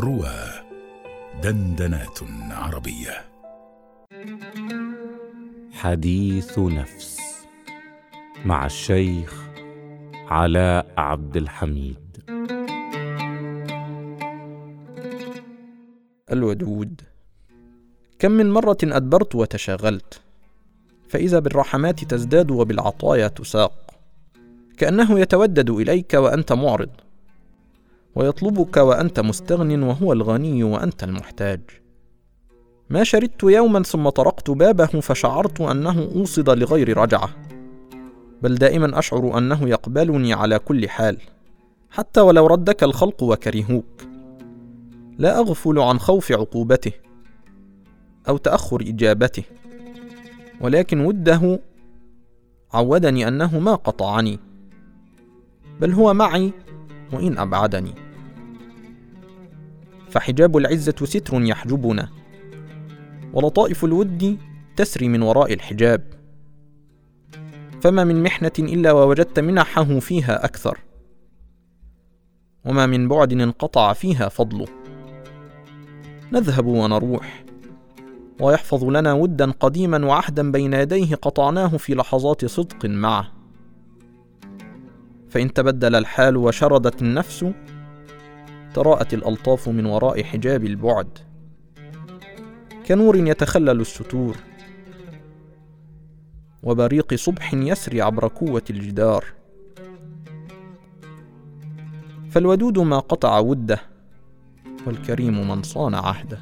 روى دندنات عربية. حديث نفس مع الشيخ علاء عبد الحميد. الودود. كم من مرة أدبرت وتشاغلت فإذا بالرحمات تزداد وبالعطايا تساق. كأنه يتودد إليك وأنت معرض. ويطلبك وأنت مستغن وهو الغني وأنت المحتاج. ما شردت يوما ثم طرقت بابه فشعرت أنه أوصد لغير رجعة. بل دائما أشعر أنه يقبلني على كل حال حتى ولو ردك الخلق وكرهوك. لا أغفل عن خوف عقوبته أو تأخر إجابته ولكن وده عودني أنه ما قطعني بل هو معي وإن أبعدني. فحجاب العزة ستر يحجبنا ولطائف الود تسري من وراء الحجاب. فما من محنة إلا ووجدت منحه فيها أكثر وما من بعد انقطع فيها فضله. نذهب ونروح ويحفظ لنا ودا قديما وعهدا بين يديه قطعناه في لحظات صدق معه. فإن تبدل الحال وشردت النفس تراءت الألطاف من وراء حجاب البعد. كنور يتخلل الستور وبريق صبح يسري عبر قوة الجدار. فالودود ما قطع وده والكريم من صان عهده.